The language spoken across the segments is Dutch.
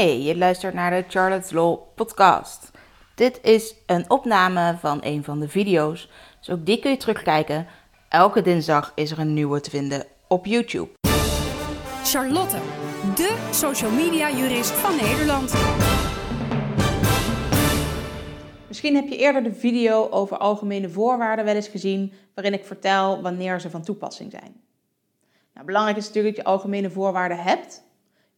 Hey, je luistert naar de Charlotte's Law podcast. Dit is een opname van een van de video's, dus ook die kun je terugkijken. Elke dinsdag is er een nieuwe te vinden op YouTube. Charlotte, de social media jurist van Nederland. Misschien heb je eerder de video over algemene voorwaarden wel eens gezien, waarin ik vertel wanneer ze van toepassing zijn. Nou, belangrijk is natuurlijk dat je algemene voorwaarden hebt.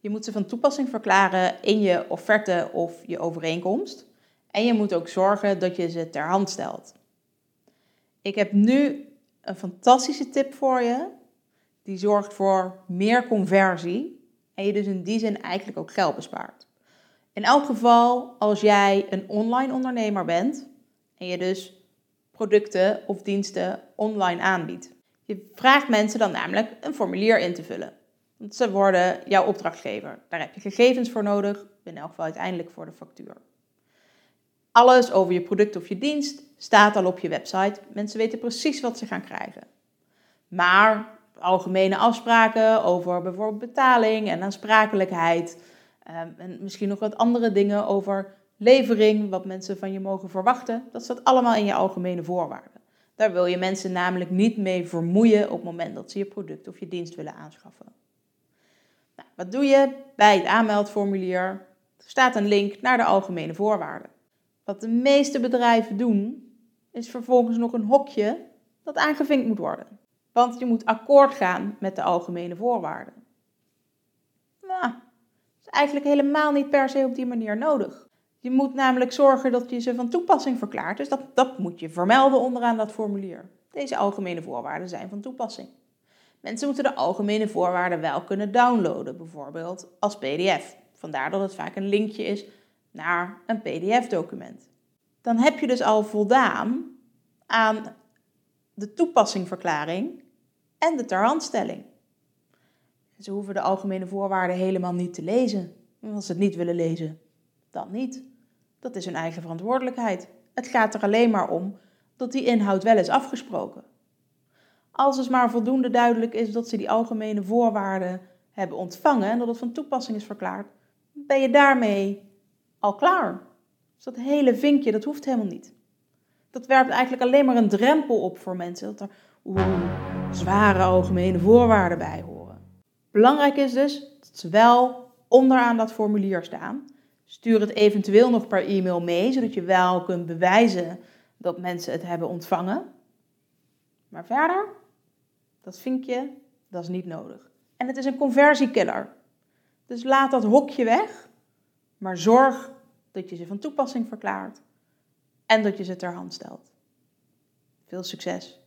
Je moet ze van toepassing verklaren in je offerte of je overeenkomst. En je moet ook zorgen dat je ze ter hand stelt. Ik heb nu een fantastische tip voor je. Die zorgt voor meer conversie. En je dus in die zin eigenlijk ook geld bespaart. In elk geval als jij een online ondernemer bent en je dus producten of diensten online aanbiedt. Je vraagt mensen dan namelijk een formulier in te vullen. Want ze worden jouw opdrachtgever. Daar heb je gegevens voor nodig, in elk geval uiteindelijk voor de factuur. Alles over je product of je dienst staat al op je website. Mensen weten precies wat ze gaan krijgen. Maar algemene afspraken over bijvoorbeeld betaling en aansprakelijkheid. Ehm, en misschien nog wat andere dingen over levering, wat mensen van je mogen verwachten. Dat staat allemaal in je algemene voorwaarden. Daar wil je mensen namelijk niet mee vermoeien op het moment dat ze je product of je dienst willen aanschaffen. Wat doe je bij het aanmeldformulier? Er staat een link naar de algemene voorwaarden. Wat de meeste bedrijven doen, is vervolgens nog een hokje dat aangevinkt moet worden. Want je moet akkoord gaan met de algemene voorwaarden. Nou, dat is eigenlijk helemaal niet per se op die manier nodig. Je moet namelijk zorgen dat je ze van toepassing verklaart. Dus dat, dat moet je vermelden onderaan dat formulier. Deze algemene voorwaarden zijn van toepassing. Mensen moeten de algemene voorwaarden wel kunnen downloaden, bijvoorbeeld als PDF. Vandaar dat het vaak een linkje is naar een PDF-document. Dan heb je dus al voldaan aan de toepassingverklaring en de terhandstelling. Ze hoeven de algemene voorwaarden helemaal niet te lezen. als ze het niet willen lezen, dan niet. Dat is hun eigen verantwoordelijkheid. Het gaat er alleen maar om dat die inhoud wel is afgesproken. Als het maar voldoende duidelijk is dat ze die algemene voorwaarden hebben ontvangen en dat het van toepassing is verklaard, ben je daarmee al klaar. Dus dat hele vinkje, dat hoeft helemaal niet. Dat werpt eigenlijk alleen maar een drempel op voor mensen, dat er zware algemene voorwaarden bij horen. Belangrijk is dus dat ze wel onderaan dat formulier staan. Stuur het eventueel nog per e-mail mee, zodat je wel kunt bewijzen dat mensen het hebben ontvangen. Maar verder, dat vinkje, dat is niet nodig. En het is een conversiekiller. Dus laat dat hokje weg, maar zorg dat je ze van toepassing verklaart en dat je ze ter hand stelt. Veel succes!